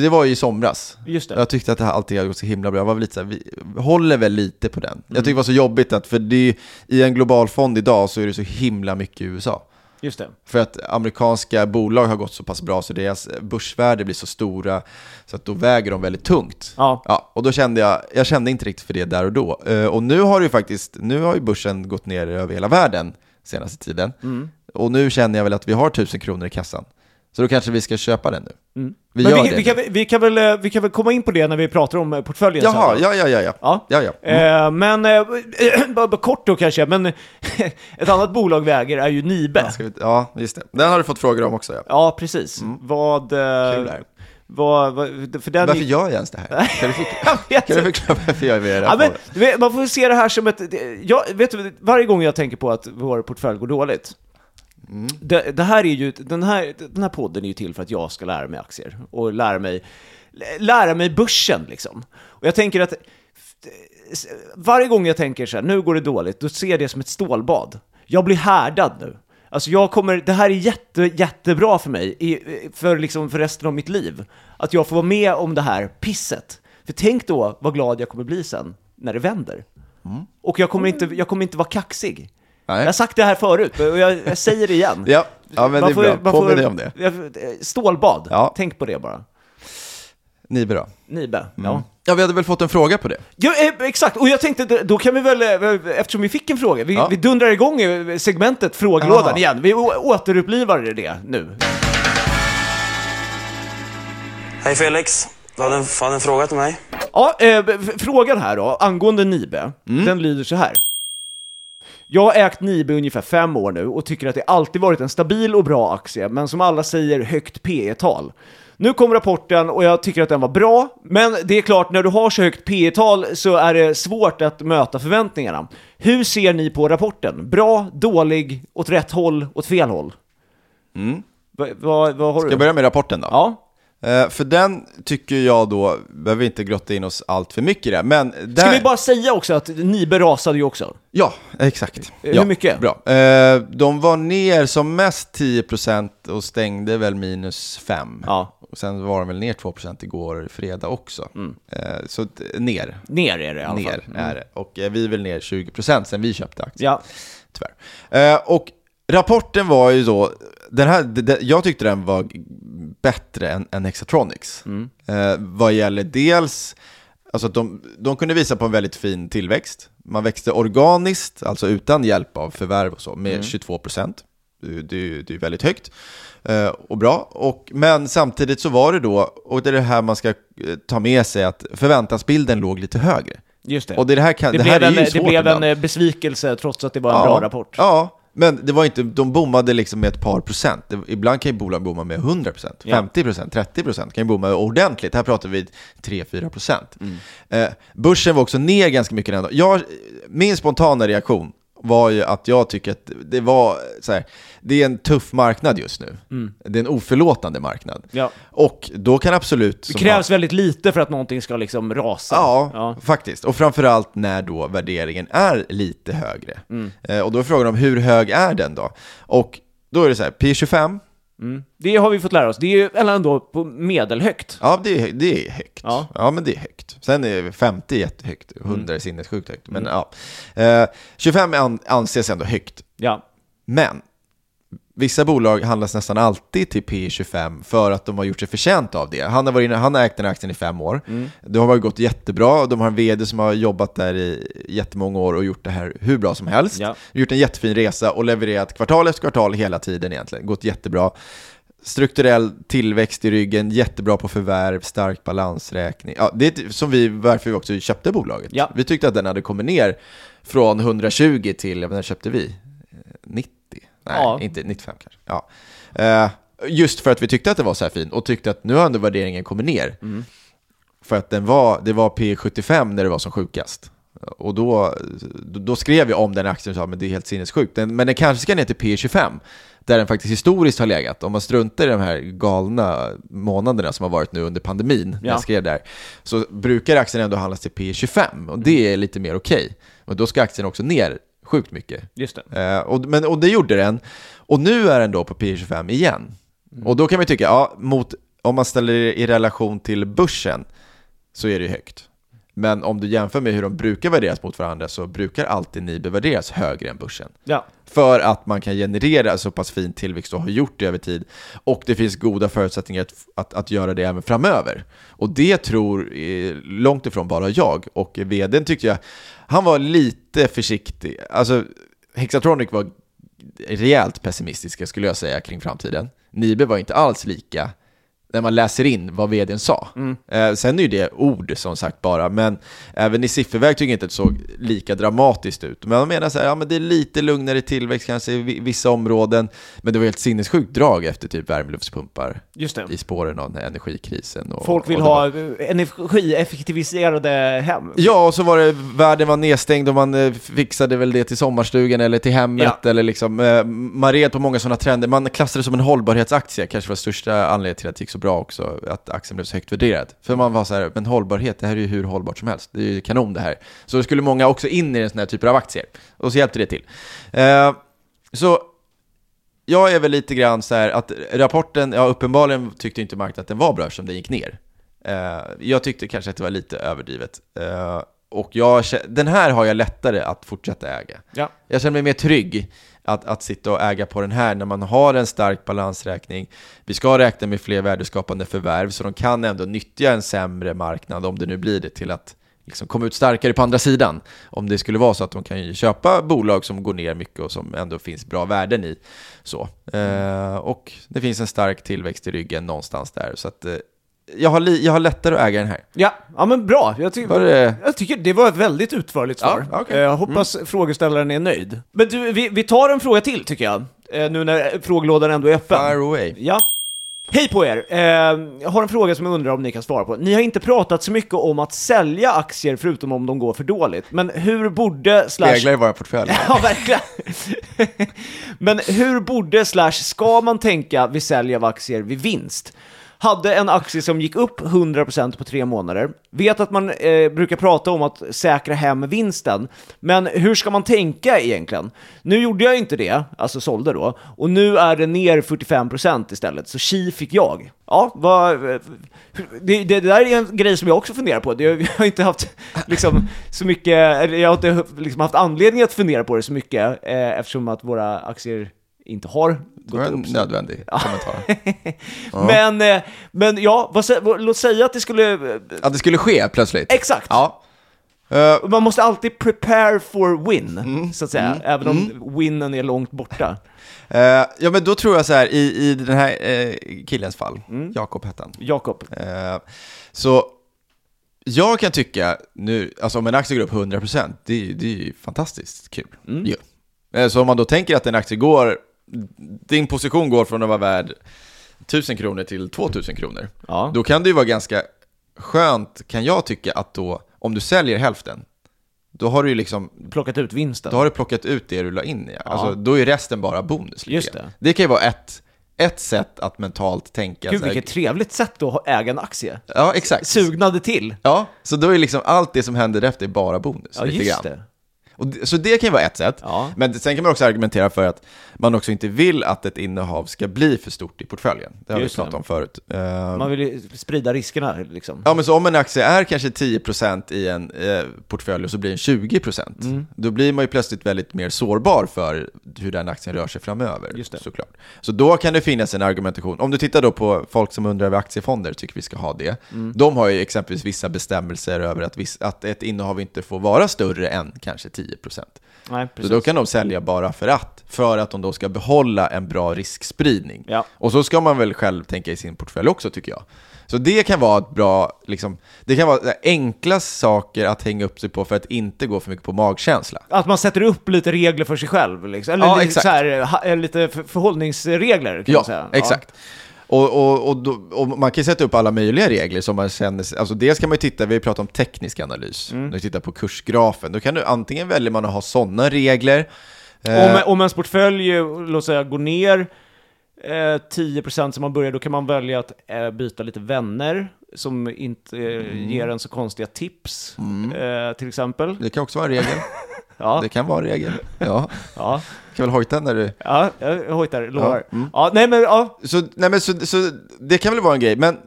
det var ju i somras. Just det. Jag tyckte att det här alltid hade gått så himla bra. Jag var väl lite så här, vi håller väl lite på den. Mm. Jag tycker det var så jobbigt att, för det, i en global fond idag så är det så himla mycket i USA. Just det. För att amerikanska bolag har gått så pass bra så deras börsvärde blir så stora så att då väger de väldigt tungt. Ja. Ja, och då kände jag, jag kände inte riktigt för det där och då. Eh, Och nu har ju faktiskt, nu har ju börsen gått ner över hela världen senaste tiden. Mm. Och nu känner jag väl att vi har tusen kronor i kassan. Så då kanske vi ska köpa den nu. Vi Mm. Men gör vi, det. vi, kan, vi, kan väl, eh, vi kan väl komma in på det när vi pratar om eh, portföljen sen Jaha, då. ja, ja, ja, ja. Ja. ja, ja. Mm. Eh, men, eh, bara, kort då kanske, men ett annat bolag vi äger är ju Nibe. Ska vi, ja, just det. Den har du fått frågor om också, ja. Ja, precis. Vad... eh, Kul där. vad, vad, för den Varför gör jag ens det här? Kan du, förklara, kan du förklara varför jag gör det Ja, här? men, på? du vet, man får se det här som ett... Jag, vet du, varje gång jag tänker på att vår portfölj går dåligt, Mm. det, det här är ju, den, här, den här podden är ju till för att jag ska lära mig aktier och lära mig, lära mig börsen liksom. Och jag tänker att varje gång jag tänker så här, nu går det dåligt, då ser jag det som ett stålbad. Jag blir härdad nu. Alltså jag kommer, det här är jätte, jättebra för mig, i, för, liksom, för resten av mitt liv. Att jag får vara med om det här pisset. För tänk då vad glad jag kommer bli sen, när det vänder. Och jag kommer, inte, jag kommer inte vara kaxig. Nej. Jag har sagt det här förut, och jag, jag säger det igen. Ja, ja men det är bra. Påminn dig om det. Stålbad, Ja. tänk på det bara. Nibe då? Nibe, ja. Ja, vi hade väl fått en fråga på det? Ja, eh, exakt. Och jag tänkte, då- kan vi väl, eh, eftersom vi fick en fråga, vi, Ja. vi dundrar igång eh, segmentet frågelådan igen. Vi återupplivar det nu. Hej Felix, du hade en, hade en fråga till mig. Ja, eh, frågan här då, angående Nibe, den lyder så här. Jag har ägt Nibe ungefär fem år nu och tycker att det alltid varit en stabil och bra aktie, men som alla säger högt P tal Nu kom rapporten och jag tycker att den var bra, men det är klart, när du har så högt P tal så är det svårt att möta förväntningarna. Hur ser ni på rapporten? Bra, dålig, åt rätt håll, åt fel håll? Va, va, vad har Ska du? jag börja med rapporten då? Ja. Eh, för den tycker jag då, behöver inte grotta in oss allt för mycket i det, men där... Ska vi bara säga också att Nibe rasade ju också? Ja, exakt. Eh, hur ja, mycket? Bra. Eh, de var ner som mest 10% och stängde väl minus 5. Ja. Och sen var de väl ner 2% igår fredag också. Mm. Så ner, Ner är det i alla fall. ner är det. Och vi är väl ner 20% sen vi köpte aktien. Ja. Tyvärr. Och rapporten var ju då, den här, det- jag tyckte den var bättre än, än Hexatronics. Eh, vad gäller dels, alltså de, de kunde visa på en väldigt fin tillväxt. Man växte organiskt, alltså utan hjälp av förvärv och så, med 22%. Det, det, det är väldigt högt eh, och bra. Och, men samtidigt så var det då, och det är det här man ska eh, ta med sig, att förväntansbilden låg lite högre. Just det. Och det, här, kan, det, det här blev, en, det blev en eh, besvikelse trots att det var en bra rapport. Ja, men det var inte, de bommade liksom med ett par procent. Ibland kan ju bolag bomma med 100 procent, Ja. 50 procent, 30 procent kan ju bomma ordentligt. Här pratar vi 3-4 procent. Mm. Eh, börsen var också ner ganska mycket den dagen. Jag, Min spontana reaktion var ju att jag tycker att det var så här, det är en tuff marknad just nu. Det är en oförlåtande marknad. Mm. Ja. Och då kan absolut... Det krävs väldigt lite för att någonting ska liksom rasa. Ja, Ja. faktiskt. Och framförallt när då värderingen är lite högre. Mm. Eh, och då är frågan om hur hög är den då? Och då är det så här, P25, Det har vi fått lära oss. Det är ju ändå på medelhögt. ja det är, det är högt. Ja. Ja. men det är högt. Sen är 50 jättehögt, 100 Mm. är sinnessjukt högt. Men ja, eh, 25 an, anses ändå högt. Ja. Men Vissa bolag handlas nästan alltid till P25 för att de har gjort sig förtjänt av det. Han har, varit inne, han har ägt den här aktien i fem år. Mm. Det har gått jättebra. De har en VD som har jobbat där i jättemånga år och gjort det här hur bra som helst. Ja. Gjort en jättefin resa och levererat kvartal efter kvartal hela tiden egentligen. Gått jättebra. Strukturell tillväxt i ryggen, jättebra på förvärv, stark balansräkning. Ja, det är som vi, varför vi också köpte bolaget. Ja. Vi tyckte att den hade kommit ner från 120 till, när köpte vi? Eh, 90? Nej, Ja. inte 95 kanske. Ja. Eh, just för att vi tyckte att det var så här fin och tyckte att nu har ändå värderingen kommit ner. För att den var, det var P75 när det var som sjukast. Och då, då, skrev jag om den aktien och sa att det är helt sinnessjukt. Den, men den kanske ska ner till P25, där den faktiskt historiskt har legat. Om man struntar i de här galna månaderna som har varit nu under pandemin, när Ja. jag skrev där, så brukar aktien ändå handlas till P25, och det är lite mer okej. Och då ska aktien också ner sjukt mycket. Just det. Eh, och, men, och det gjorde den. Och nu är den då på P25 igen. Och då kan vi tycka, ja, mot, om man ställer det i relation till börsen så är det ju högt. Men om du jämför med hur de brukar värderas mot varandra så brukar alltid Nibe värderas högre än börsen. Ja. För att man kan generera så pass fin tillväxt och har gjort det över tid. Och det finns goda förutsättningar att, att, att göra det även framöver. Och det tror eh, långt ifrån bara jag. Och vdn tyckte jag, han var lite försiktig. Alltså, Hexatronic var rejält pessimistiska skulle jag säga kring framtiden. Nibe var inte alls lika när man läser in vad vdn sa. Eh, sen är ju det ord som sagt bara, men även i sifferväg tycker jag inte att det såg lika dramatiskt ut. Men man menar så här, ja men det är lite lugnare tillväxt kanske i vi- vissa områden, men det var helt sinnessjukt drag efter typ det. i spåren av den här energikrisen. Och, Folk vill och var- ha energieffektiviserade hem. Ja, och så var det, världen var nedstängd och man eh, fixade väl det till sommarstugan eller till hemmet Ja. eller liksom, eh, man red på många sådana trender. Man klassade det som en hållbarhetsaktie, kanske var största anledningen till att det gick så bra också att aktien blev så högt värderad. För man var så här, men hållbarhet, det här är ju hur hållbart som helst. Det är ju kanon det här. Så det skulle många också in i den här typen av aktier. Och så hjälpte det till. Eh, så jag är väl lite grann så här att rapporten, ja uppenbarligen tyckte inte marknaden att den var bra eftersom den gick ner. Eh, jag tyckte kanske att det var lite överdrivet. Eh, och jag, den här har jag lättare att fortsätta äga. Ja. Jag känner mig mer trygg att, att sitta och äga på den här när man har en stark balansräkning. Vi ska räkna med fler värdeskapande förvärv, så de kan ändå nyttja en sämre marknad, om det nu blir det, till att liksom komma ut starkare på andra sidan. Om det skulle vara så att de kan köpa bolag som går ner mycket och som ändå finns bra värden i. Så. Eh, och det finns en stark tillväxt i ryggen någonstans där. Så att, eh, jag, har li- jag har lättare att äga den här. Ja, ja men bra. Jag, ty- det- jag tycker det var ett väldigt utförligt svar. Ja, okej. Eh, Jag hoppas frågeställaren är nöjd. Men du, vi, vi tar en fråga till tycker jag. Eh, Nu när frågelådan ändå är öppen. Fire away. Ja. Hej på er! Eh, jag har en fråga som jag undrar om ni kan svara på. Ni har inte pratat så mycket om att sälja aktier förutom om de går för dåligt. Men hur borde... Slash... Speglar i våra portföljer. Ja, verkligen. Men hur borde slash ska man tänka vid sälj av aktier vid vinst? Hade en aktie som gick upp 100% på tre månader. Vet att man eh, brukar prata om att säkra hem vinsten. Men hur ska man tänka egentligen? Nu gjorde jag inte det, alltså sålde då. Och nu är det ner 45% istället, så chi fick jag. Ja, vad... Det, det där är en grej som jag också funderar på. Det- Jag har inte haft liksom, så mycket, jag har inte liksom, haft anledning att fundera på det så mycket eh, eftersom att våra aktier inte har Det var gått en upp. nödvändig kommentar. Men, eh, men ja, vad, vad, låt säga att det skulle... eh, Att det skulle ske plötsligt. Exakt! Ja. Eh, Man måste alltid prepare for win, Mm. så att säga, även om winnen är långt borta. eh, ja, men då tror jag så här, i, i den här eh, killens fall, Jakob hette han. Jakob. Så jag kan tycka nu, alltså om en aktie går upp 100%, det, det är ju fantastiskt kul. ju. Eh, Så om man då tänker att en aktie går, din position går från att vara värd 1000 kronor till 2000 kronor, Ja. då kan det ju vara ganska skönt, kan jag tycka, att då, om du säljer hälften, då har du ju liksom Plockat ut vinsten. då har du plockat ut det du la in i. Alltså, då är resten bara bonus. Just det. det kan ju vara ett, ett sätt att mentalt tänka. Gud här- vilket trevligt sätt att äga en aktie. Ja, exakt. Sugnade till. Ja, så då är liksom allt det som händer efter bara bonus. Ja, just grann. det. Det, så det kan ju vara ett sätt. Ja. Men sen kan man också argumentera för att man också inte vill att ett innehav ska bli för stort i portföljen. Det har Just vi pratat det. om förut. Eh, Man vill ju sprida riskerna liksom. Ja, men så om en aktie är kanske 10% i en eh, portfölj och så blir den 20%, Mm. då blir man ju plötsligt väldigt mer sårbar för hur den aktien rör sig framöver. Just det. Såklart. Så då kan det finnas en argumentation. Om du tittar då på folk som undrar över aktiefonder, tycker vi ska ha det. Mm. De har ju exempelvis vissa bestämmelser över att, att ett innehav inte får vara större än kanske 10%. Nej, Så då kan de sälja bara för att, för att de då ska behålla en bra riskspridning. Ja. Och så ska man väl själv tänka i sin portfölj också tycker jag. Så det kan vara ett bra, liksom, det kan vara enkla saker att hänga upp sig på för att inte gå för mycket på magkänsla. Att man sätter upp lite regler för sig själv, liksom. eller Ja, lite, exakt. så här, eh, lite för- förhållningsregler kan man Ja, säga. exakt. Och, och, och, då, och man kan sätta upp alla möjliga regler som man känner alltså dels kan man ju titta, vi har pratat om teknisk analys, Mm. när du tittar på kursgrafen, då kan du antingen välja man att ha sådana regler, Om, eh, om ens portfölj, eh, låt säga, går ner eh, 10% som man börjar, då kan man välja att eh, byta lite vänner som inte eh, Mm. ger en så konstiga tips, eh, till exempel. det kan också vara en regel. Ja, Det kan vara en regel. Ja, ja, kan väl hojta när du... ja, jag hojtar, lovar. Ja, mm. Ja, nej men ja, Så, nej men så, så det kan väl vara en grej, men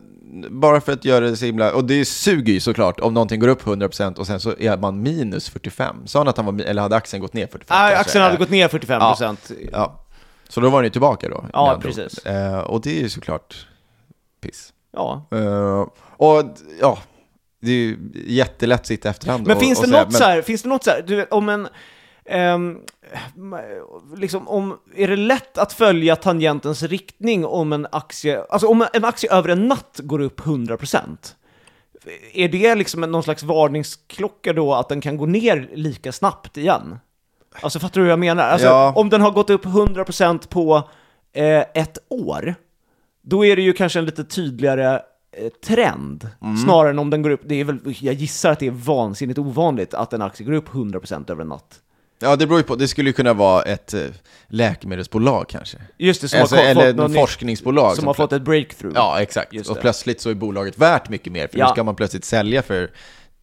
bara för att göra det så himla... Och det suger ju såklart om någonting går upp 100% och sen så är man minus 45. Sa han att han var... Eller hade aktien gått ner 45? ah, kanske? aktien hade Eh, gått ner 45%. Ja. Så då var den ju tillbaka då? Ja, precis. Eh, och det är ju såklart piss. Ja. Eh, och ja, det är ju jättelätt att sitta i efterhand Men och, finns och det säga, något men- så här, finns det något så här, du vet, om en, ehm, liksom om, är det lätt att följa tangentens riktning om en aktie, alltså om en aktie över en natt går upp 100%? Är det liksom någon slags varningsklocka då att den kan gå ner lika snabbt igen? Alltså fattar du hur jag menar? Alltså Ja. om den har gått upp 100% på eh, ett år, då är det ju kanske en lite tydligare trend, Mm. snarare än om den går upp, det är väl, jag gissar att det är vansinnigt ovanligt att en aktie går upp 100% över en natt. Ja, det beror ju på. Det skulle ju kunna vara ett eh, läkemedelsbolag kanske. Just det, som Alltså, har fått, eller någon forskningsbolag. som har fått ett breakthrough. Ja, exakt. Och plötsligt så är bolaget värt mycket mer, för Ja. nu ska man plötsligt sälja för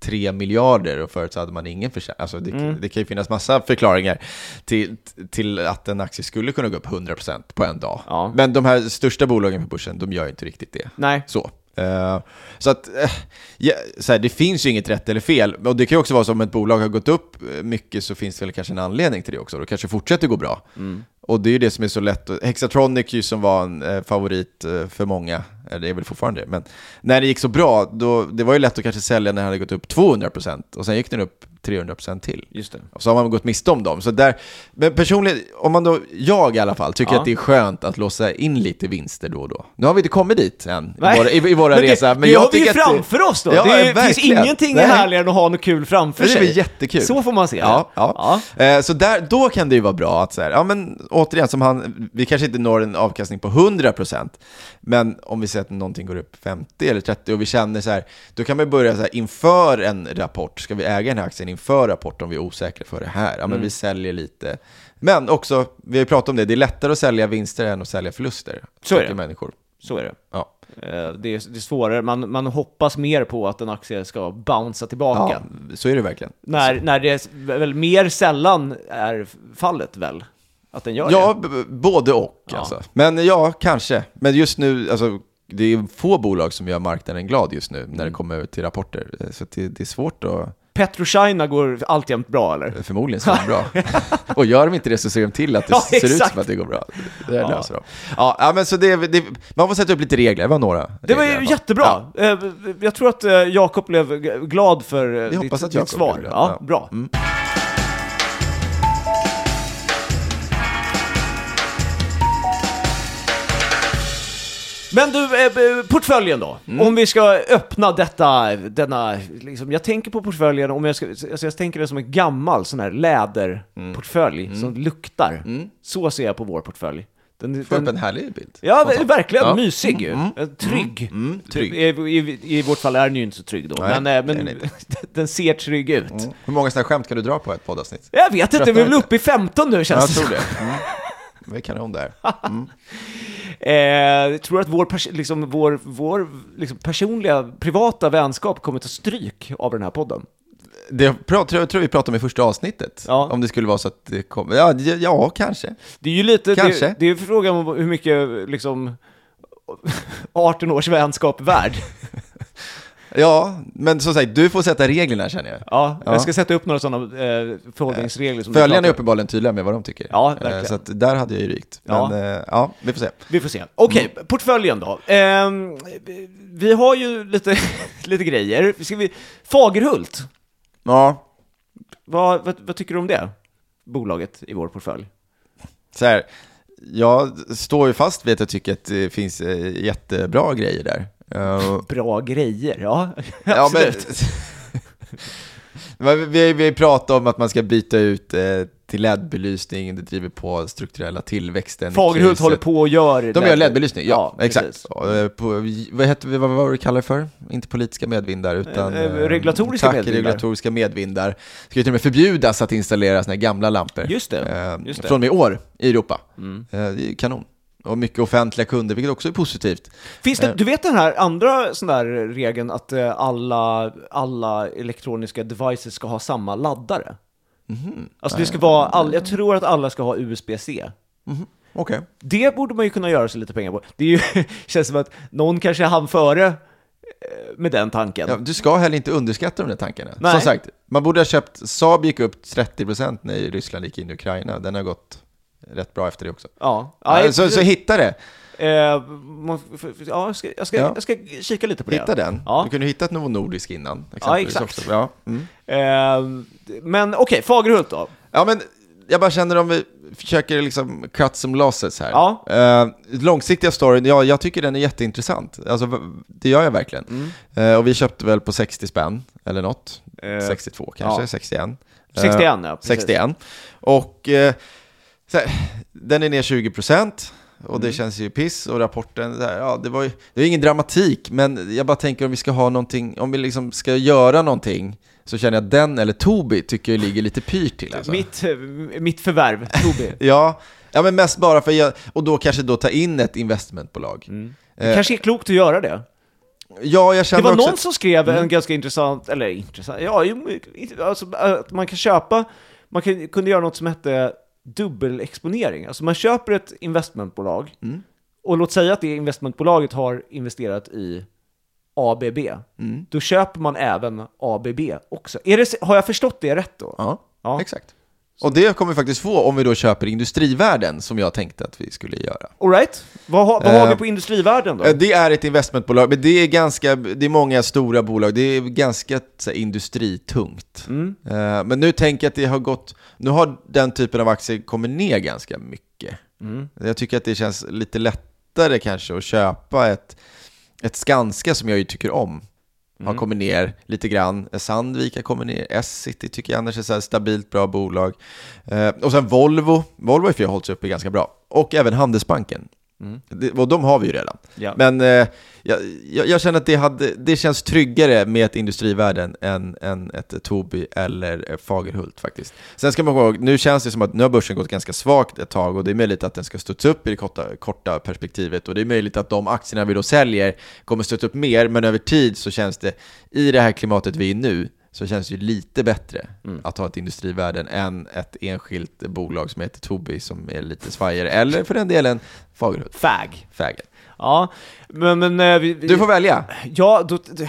3 miljarder och förut så hade man ingen försäljning. Alltså det, Mm. det kan ju finnas massa förklaringar till, till att en aktie skulle kunna gå upp 100% på en dag. Ja. Men de här största bolagen på börsen, de gör ju inte riktigt det. Nej. Så. Eh, så att, eh, ja, så här, det finns ju inget rätt eller fel. Och det kan ju också vara så om ett bolag har gått upp eh, mycket så finns det väl kanske en anledning till det också. Då kanske fortsätter gå bra. Och det är ju det som är så lätt. att- Hexatronic ju som var en eh, favorit eh, för många, eller det är väl fortfarande det, men när det gick så bra, då, det var ju lätt att kanske sälja när det hade gått upp 200% och sen gick den upp 300% till. Just det. Och så har man gått miste om dem. Så där, men personligen, om man då, jag i alla fall, tycker Ja. att det är skönt att låsa in lite vinster då och då. Nu har vi inte kommit dit än i våra, i, i våra Men det, resa. Men det jag har vi ju att det- framför oss då. Ja, det är, finns ingenting Nej. härligare än att ha något kul framför Det är sig. jättekul. Så får man se det. Ja, ja. Eh, så där, då kan det ju vara bra att så här, ja men återigen, som han, vi kanske inte når en avkastning på 100%, men om vi säger att någonting går upp 50 eller 30 och vi känner så här, då kan man börja så här, inför en rapport, ska vi äga den här aktien inför rapport om vi är osäkra för det här? Ja men Mm. vi säljer lite. Men också, vi har ju pratat om det, det är lättare att sälja vinster än att sälja förluster. Så är det. människor. Så är det. Ja. Eh, Det är, det är svårare, man, man hoppas mer på att en aktie ska bouncea tillbaka. ja, så är det verkligen. När, när det väl mer sällan är fallet väl? Att den gör Ja, det? b- både och Ja. alltså. Men ja, kanske. Men just nu, alltså, det är få bolag som gör marknaden glad just nu när Mm. det kommer till rapporter. Så att det, det är svårt att, Petrochina går alltjämt bra eller? förmodligen så bra. och gör de inte det så ser de till att det Ja, ser ut exakt. som att det går bra. Det Ja. löser de. Ja, ja, men så det, det, man får sätta upp lite regler, det var några. Det var ju jättebra. Eh, Jag tror att eh, Jakob blev glad för eh, ditt, ditt svar. Ja, Ja. bra. Mm. Men du, eh, portföljen då? Mm. Om vi ska öppna detta, denna, liksom, jag tänker på portföljen, om jag, ska, alltså jag tänker det som en gammal sån här läderportfölj Mm. som luktar. Så ser jag på vår portfölj. Den, Får upp den, en härlig bild. ja, Spontant. verkligen. Ja. Mysig ju. Eh, Trygg. Mm, trygg. I, i, I vårt fall är den ju inte så trygg då, Nej, men, eh, men det den den ser trygg ut. Mm. Hur många sådana här skämt kan du dra på ett poddavsnitt? Jag vet inte, vi är väl uppe i 15 nu Ja, känns jag det tror det. Mm. Det är kanon där. Eh, tror att vår, pers- liksom, vår, vår liksom, personliga, privata vänskap kommer ta stryk av den här podden. Det tror jag tror vi pratade om i första avsnittet. Ja. Om det skulle vara så att det kommer. Ja, ja, kanske. Det är ju lite, Kanske. det, det är frågan om hur mycket, liksom, 18 års vänskap är värd. Ja, men som sagt, du får sätta reglerna känner jag. Ja, Ja. jag ska sätta upp några sådana eh, förhållningsregler som Följarna är uppenbarligen tydliga med vad de tycker. Ja, Eh, verkligen. Så att där hade jag ju rykt. Men ja, ja vi får se. Vi får se. Okej, Mm. portföljen då. Ehm, vi har ju lite, lite grejer. Ska vi, Fagerhult, Ja, vad, vad, vad tycker du om det? Bolaget i vår portfölj. så här. Jag står ju fast vid att jag tycker att det finns eh, jättebra grejer där. Eh, Bra grejer, ja. Ja, Absolut. Men vi, vi pratar om att man ska byta ut eh, till LED-belysning, det driver på strukturella tillväxten. Fagerhult håller på och gör De gör LED-belysning, ja, exakt. Ja, eh, På, vad, heter, vad var det det för? Inte politiska medvindar, utan... Eh, eh, eh, regulatoriska tack, medvindar. regulatoriska medvindar. Ska ju till och med förbjudas att installera såna här gamla lampor. Just det, Eh, just det. Mm. Från och med i år i Europa. Eh, det är ju kanon. Och mycket offentliga kunder, vilket också är positivt. Finns det, Eh. du vet den här andra sån där regeln att eh, alla, alla elektroniska devices ska ha samma laddare? Mhm. Alltså det ska vara, all, jag tror att alla ska ha USB-C. Okej. Det borde man ju kunna göra sig lite pengar på. Det är ju, känns som att någon kanske hann före eh, med den tanken. Ja, du ska heller inte underskatta de där tankarna. Nej. Som sagt, man borde ha köpt, Saab gick upp 30% när Ryssland gick in i Ukraina. Den har gått rätt bra efter det också. Ja, Ja, så, så hitta det, eh, ja jag, ska, jag, ska, Ja. jag ska kika lite på det. hitta den. Ja. Du kunde hittat Novo Nordisk innan. Ja, exakt. Ja. Mm. Eh, men okej, Fagerhult då? ja, men jag bara känner om vi försöker liksom cut some losses här. Ja. Eh, långsiktiga storyn, ja, jag tycker den är jätteintressant. Alltså, det gör jag verkligen. Mm. Eh, och vi köpte väl på 60 spänn, eller något. Eh, 62 kanske, ja. 61. 61 Eh, ja, precis. 61. Och eh, här, den är ner 20%. och det känns ju piss och rapporten, här, ja, det var ju det var ingen dramatik, men jag bara tänker om vi ska ha någonting, om vi liksom ska göra någonting, så känner jag att den eller Tobi tycker jag ligger lite pyrt till. Alltså. Mitt, eh, mitt förvärv, Tobi. Ja, ja, men mest bara för jag, och då kanske då ta in ett investmentbolag. Det kanske är klokt att göra det. Ja, jag Det känner var också... någon som skrev en ganska intressant, eller intressant, ja, alltså, att man kan köpa, man kan, kunde göra något som hette dubbelexponering. Alltså man köper ett investmentbolag, Mm. och låt säga att det investmentbolaget har investerat i ABB. Mm. Då köper man även ABB också. Det, har jag förstått det rätt då? Ja, Ja. exakt. Och det kommer vi faktiskt få om vi då köper industrivärden, som jag tänkte att vi skulle göra. All right. Vad, har- vad har Eh, vi på industrivärden då? Eh, Det är ett investmentbolag, men det är ganska, det är många stora bolag, det är ganska så här, industritungt. Mm. Eh, Men nu tänker jag att det har gått, nu har den typen av aktier kommit ner ganska mycket. Mm. Jag tycker att det känns lite lättare kanske att köpa ett, ett Skanska som jag ju tycker om. Mm. Har kommit ner lite grann. Sandvik har kommit ner. S-City tycker jag annars är så stabilt bra bolag. Eh, och sen Volvo. Volvo har ju hållit sig uppe ganska bra. Och även Handelsbanken. Det, och de har vi ju redan. Ja. Men eh, jag, jag, känner att det, hade, det känns tryggare med ett industrivärden än, än ett Tobii eller Fagerhult faktiskt. Sen ska man komma ihåg, nu känns det som att nu har börsen gått ganska svagt ett tag och det är möjligt att den ska studsa upp i det korta, korta perspektivet och det är möjligt att de aktierna vi då säljer kommer studsa upp mer, men över tid så känns det, i det här klimatet vi är i nu, så känns det ju lite bättre att ha ett industrivärden än ett enskilt bolag som heter Tobii som är lite svajigare, eller för den delen Fagerhult. Fag. Fägen. Ja, men... men eh, vi, vi, Du får välja. Ja, då, d-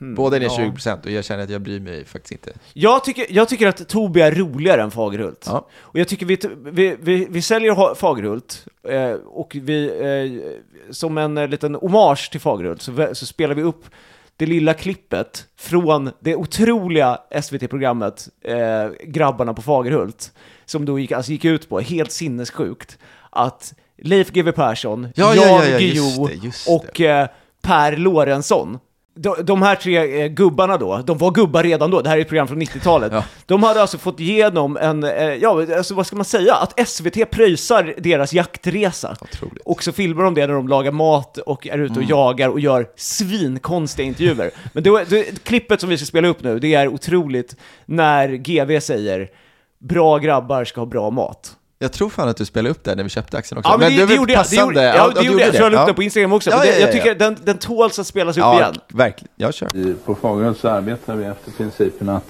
Båda är ja. 20% och jag känner att jag bryr mig faktiskt inte. jag, tycker, jag tycker att Tobii är roligare än Fagerhult. Ja. Och jag tycker vi, vi, vi, vi säljer Fagerhult, eh, och vi, eh, som en eh, liten hommage till Fagerhult, så, så spelar vi upp det lilla klippet från det otroliga SVT-programmet eh, Grabbarna på Fagerhult, som då gick, alltså gick ut på, helt sinnessjukt, att Leif GW Persson, Ja, Jan ja, ja, Guillou och eh, Per Lorentzon, de, de här tre eh, gubbarna då, de var gubbar redan då, det här är ett program från 90-talet. Ja. De hade alltså fått igenom en, eh, ja alltså vad ska man säga, att SVT pröjsar deras jaktresa. Otroligt. Och så filmar de det när de lagar mat och är ute och Mm. jagar och gör svinkonstiga intervjuer. Men det, det, klippet som vi ska spela upp nu, det är otroligt när GV säger Bra grabbar ska ha bra mat. Jag tror fan att du spelade upp det när vi köpte aktien också. Ja, men, det, är det väl gjorde jag. Det gjorde, ja, Ja, det du gjorde jag. Så jag la upp Ja. den på Instagram också. Ja, Men det, ja, ja, jag tycker den, den tåls att spelas upp Ja, igen. verkligen. Jag kör. På Fagerhult så arbetar vi efter principen att,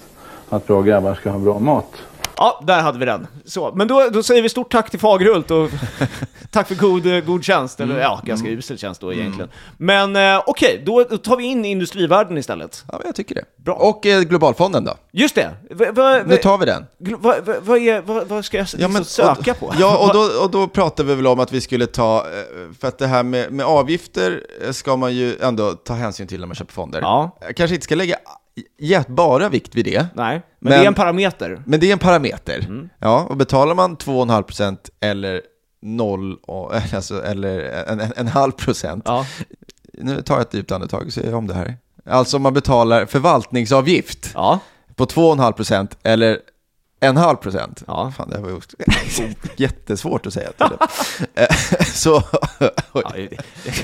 att bra grabbar ska ha bra mat. Ja, där hade vi den. Så, men då, då säger vi stort tack till Fagerhult och tack för god, eh, god tjänst, eller ja, ganska usel tjänst då egentligen. Men eh, okej, då, då tar vi in industrivärlden istället. Ja, men jag tycker det. Bra. Och eh, Globalfonden då? Just det! Va, va, Nu tar vi den. gl- vad va, vad är, vad, vad ska jag liksom söka och, på? Ja, och då, och då pratar vi väl om att vi skulle ta, eh, för att det här med, med avgifter eh, ska man ju ändå ta hänsyn till när man köper fonder. Ja. Jag kanske inte ska lägga gett bara vikt vid det, Nej, men, Men- det är en parameter. men det är en parameter. Mm. Ja, och betalar man 2,5% eller 0, och- alltså, eller en, en, en halv procent, Ja. nu tar jag ett djupt andetag och ser om det här. Alltså om man betalar förvaltningsavgift Ja. på 2,5% eller en halv procent. Ja. Fan, det var ju jättesvårt att säga till. Eh, Så, det-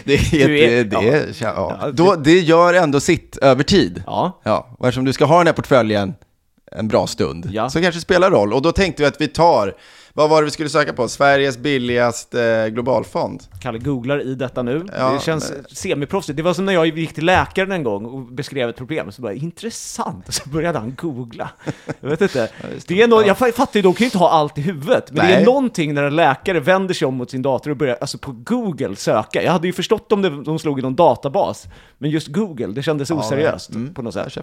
det, är, det, ja. Då, det gör ändå sitt över tid. Ja. Ja, och eftersom du ska ha den här portföljen en bra stund, Ja. så kanske det spelar roll. Och då tänkte vi att vi tar, vad var det vi skulle söka på? Sveriges billigaste globalfond. Kalle googlar i detta nu. Ja, det känns semiproffsigt. Det var som när jag gick till läkaren en gång och beskrev ett problem, så bara intressant, och så började han googla. Jag vet inte. det är no- jag fa- fattar ju, de kan ju inte ha allt i huvudet, men det är Nej. någonting när en läkare vänder sig om mot sin dator och börjar, alltså på Google söka. Jag hade ju förstått om det, de slog i någon databas, men just Google, det kändes oseriöst Mm, på något sätt.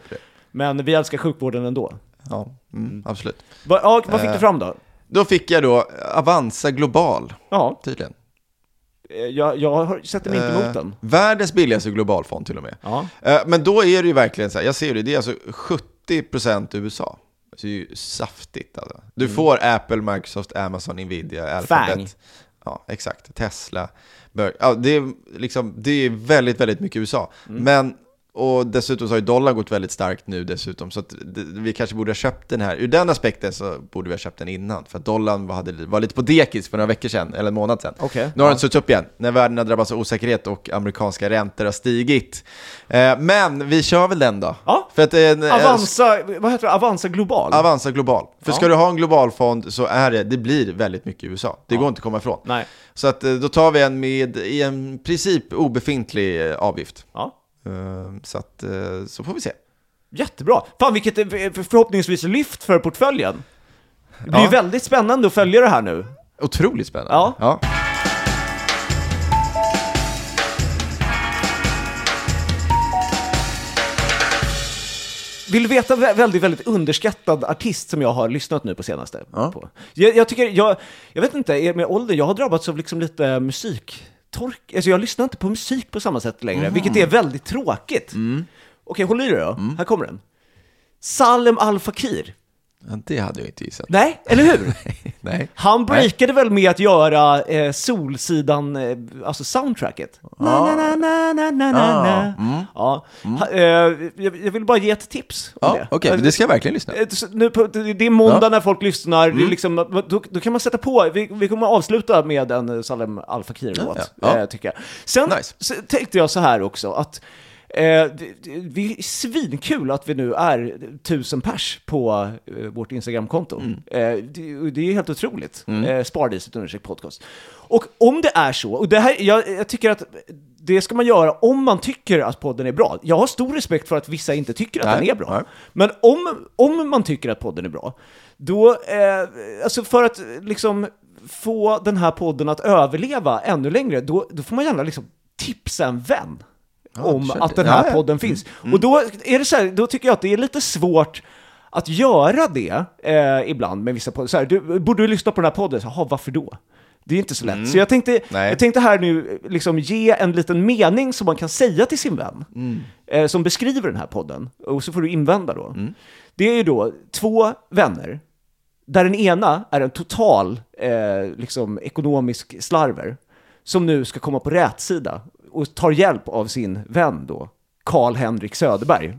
Men vi älskar sjukvården ändå. Ja, mm, absolut. Va, ja, vad fick Eh. du fram då? Då fick jag då Avanza Global, Ja, tydligen. eh, jag, jag har- sätter mig inte Eh, emot den. Världens billigaste globalfond till och med. Ja. Eh, Men då är det ju verkligen så här, jag ser det, det är alltså 70% USA. Det är ju saftigt alltså. Du får Apple, Microsoft, Amazon, Nvidia, Alphabet. Fang. Ja, exakt. Tesla. Bör- Ja, det, är liksom, det är väldigt, väldigt mycket USA. Men Och dessutom så har ju dollarn gått väldigt starkt nu dessutom, så att vi kanske borde ha köpt den här. Ur den aspekten så borde vi ha köpt den innan, för att dollarn var, hade, var lite på dekis för några veckor sedan, eller en månad sedan. Okej. Nu har den suttit upp igen, när världen har drabbats av osäkerhet och amerikanska räntor har stigit. Eh, men vi kör väl den då? Ja. För att, eh, Avanza, vad heter det? Avanza Global? Avanza Global. För Ja. ska du ha en global fond så är det, det blir väldigt mycket i USA. Det går inte att komma ifrån. Nej. Så att eh, då tar vi en med i en princip obefintlig eh, avgift. Ja. Eh, Så att, eh, så får vi se. Jättebra. Fan vilket eh, förhoppningsvis lyft för portföljen. Det blir Ja. väldigt spännande att följa det här nu. Otroligt spännande. Ja. ja. Vill veta vä- väldigt, väldigt underskattad artist som jag har lyssnat nu på senaste? Ja. På? Jag, jag tycker, jag, jag vet inte, med ålder, jag har drabbats av liksom lite musiktork. Alltså jag lyssnar inte på musik på samma sätt längre, vilket är väldigt tråkigt. Okej, håll i dig då. Här kommer den. Salem Al Fakir. Ja, det hade jag inte gissat. Nej, eller hur? Nej. Han breakade väl med att göra eh, Solsidan, eh, alltså soundtracket. Na, na, na, na, na, na, na. Ja. Ha, eh, jag, jag vill bara ge ett tips om Ja, det. okej, det ska jag verkligen lyssna. Eh, så Nu på, det är måndag när folk lyssnar, det är liksom, då, då kan man sätta på, vi, vi kommer avsluta med en Salem Al Fakir-låt, Ja, ja. eh, tycker jag. Sen Nice. tänkte jag så här också, att eh, det, är svinkul att vi nu är tusen pers på eh, vårt Instagramkonto. Mm. Eh, det, det är helt otroligt. Eh, Spardiset understreck podcast. Och om det är så, och det här, jag, jag tycker att det ska man göra om man tycker att podden är bra. Jag har stor respekt för att vissa inte tycker att Nej, den är bra. nej. Men om, om man tycker att podden är bra, då, eh, alltså för att liksom få den här podden att överleva ännu längre, då, då får man gärna liksom tipsa en vän om kör att den här Ja, ja. podden finns. Och då är det så här, då tycker jag att det är lite svårt att göra det eh, ibland med vissa poddar. Så här, du, borde du lyssna på den här podden? Jaha, varför då? Det är inte så lätt. Så jag tänkte, Nej. jag tänkte här nu liksom ge en liten mening som man kan säga till sin vän, eh, som beskriver den här podden. Och så får du invända då. Det är ju då två vänner, där den ena är en total eh, liksom, ekonomisk slarver, som nu ska komma på rätsida och tar hjälp av sin vän då, Karl-Henrik Söderberg.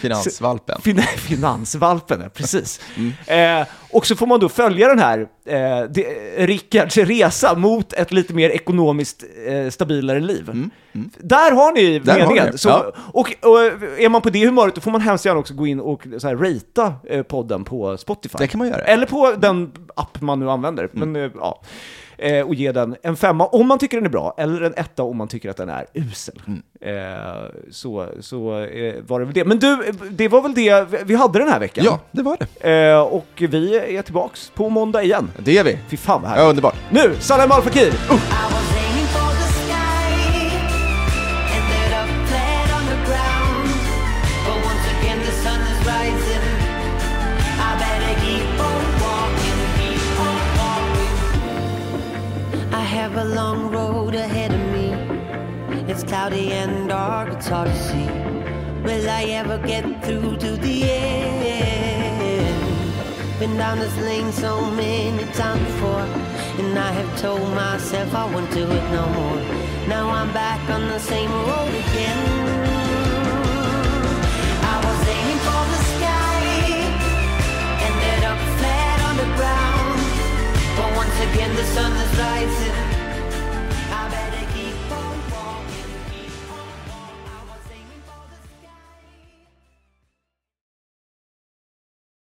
Finansvalpen. Fin finansvalpen, precis. Eh, och så får man då följa den här eh, det, Rickards resa mot ett lite mer ekonomiskt eh, stabilare liv. Där har ni Där har meningen. ni, Så, ja. och, och är man på det humöret då får man hemskt gärna också gå in och så här, ratea eh, podden på Spotify. Det kan man göra. Eller på den app man nu använder. Men, eh, ja. Eh, och ge den en femma om man tycker den är bra, eller en etta om man tycker att den är usel. Eh, så så eh, var det väl det. Men du, det var väl det vi hade den här veckan? Ja, det var det. Eh, och vi är tillbaks på måndag igen. Det är vi. Fy fan vad Ja, härligt. underbart. Nu, Salem Al Fakir! Uh! Have a long road ahead of me. It's cloudy and dark, it's hard to see. Will I ever get through to the end? Been down this lane so many times before, and I have told myself I won't do it no more. Now I'm back on the same road again. I was aiming for the sky, ended up flat on the ground. But once again the sun is rising.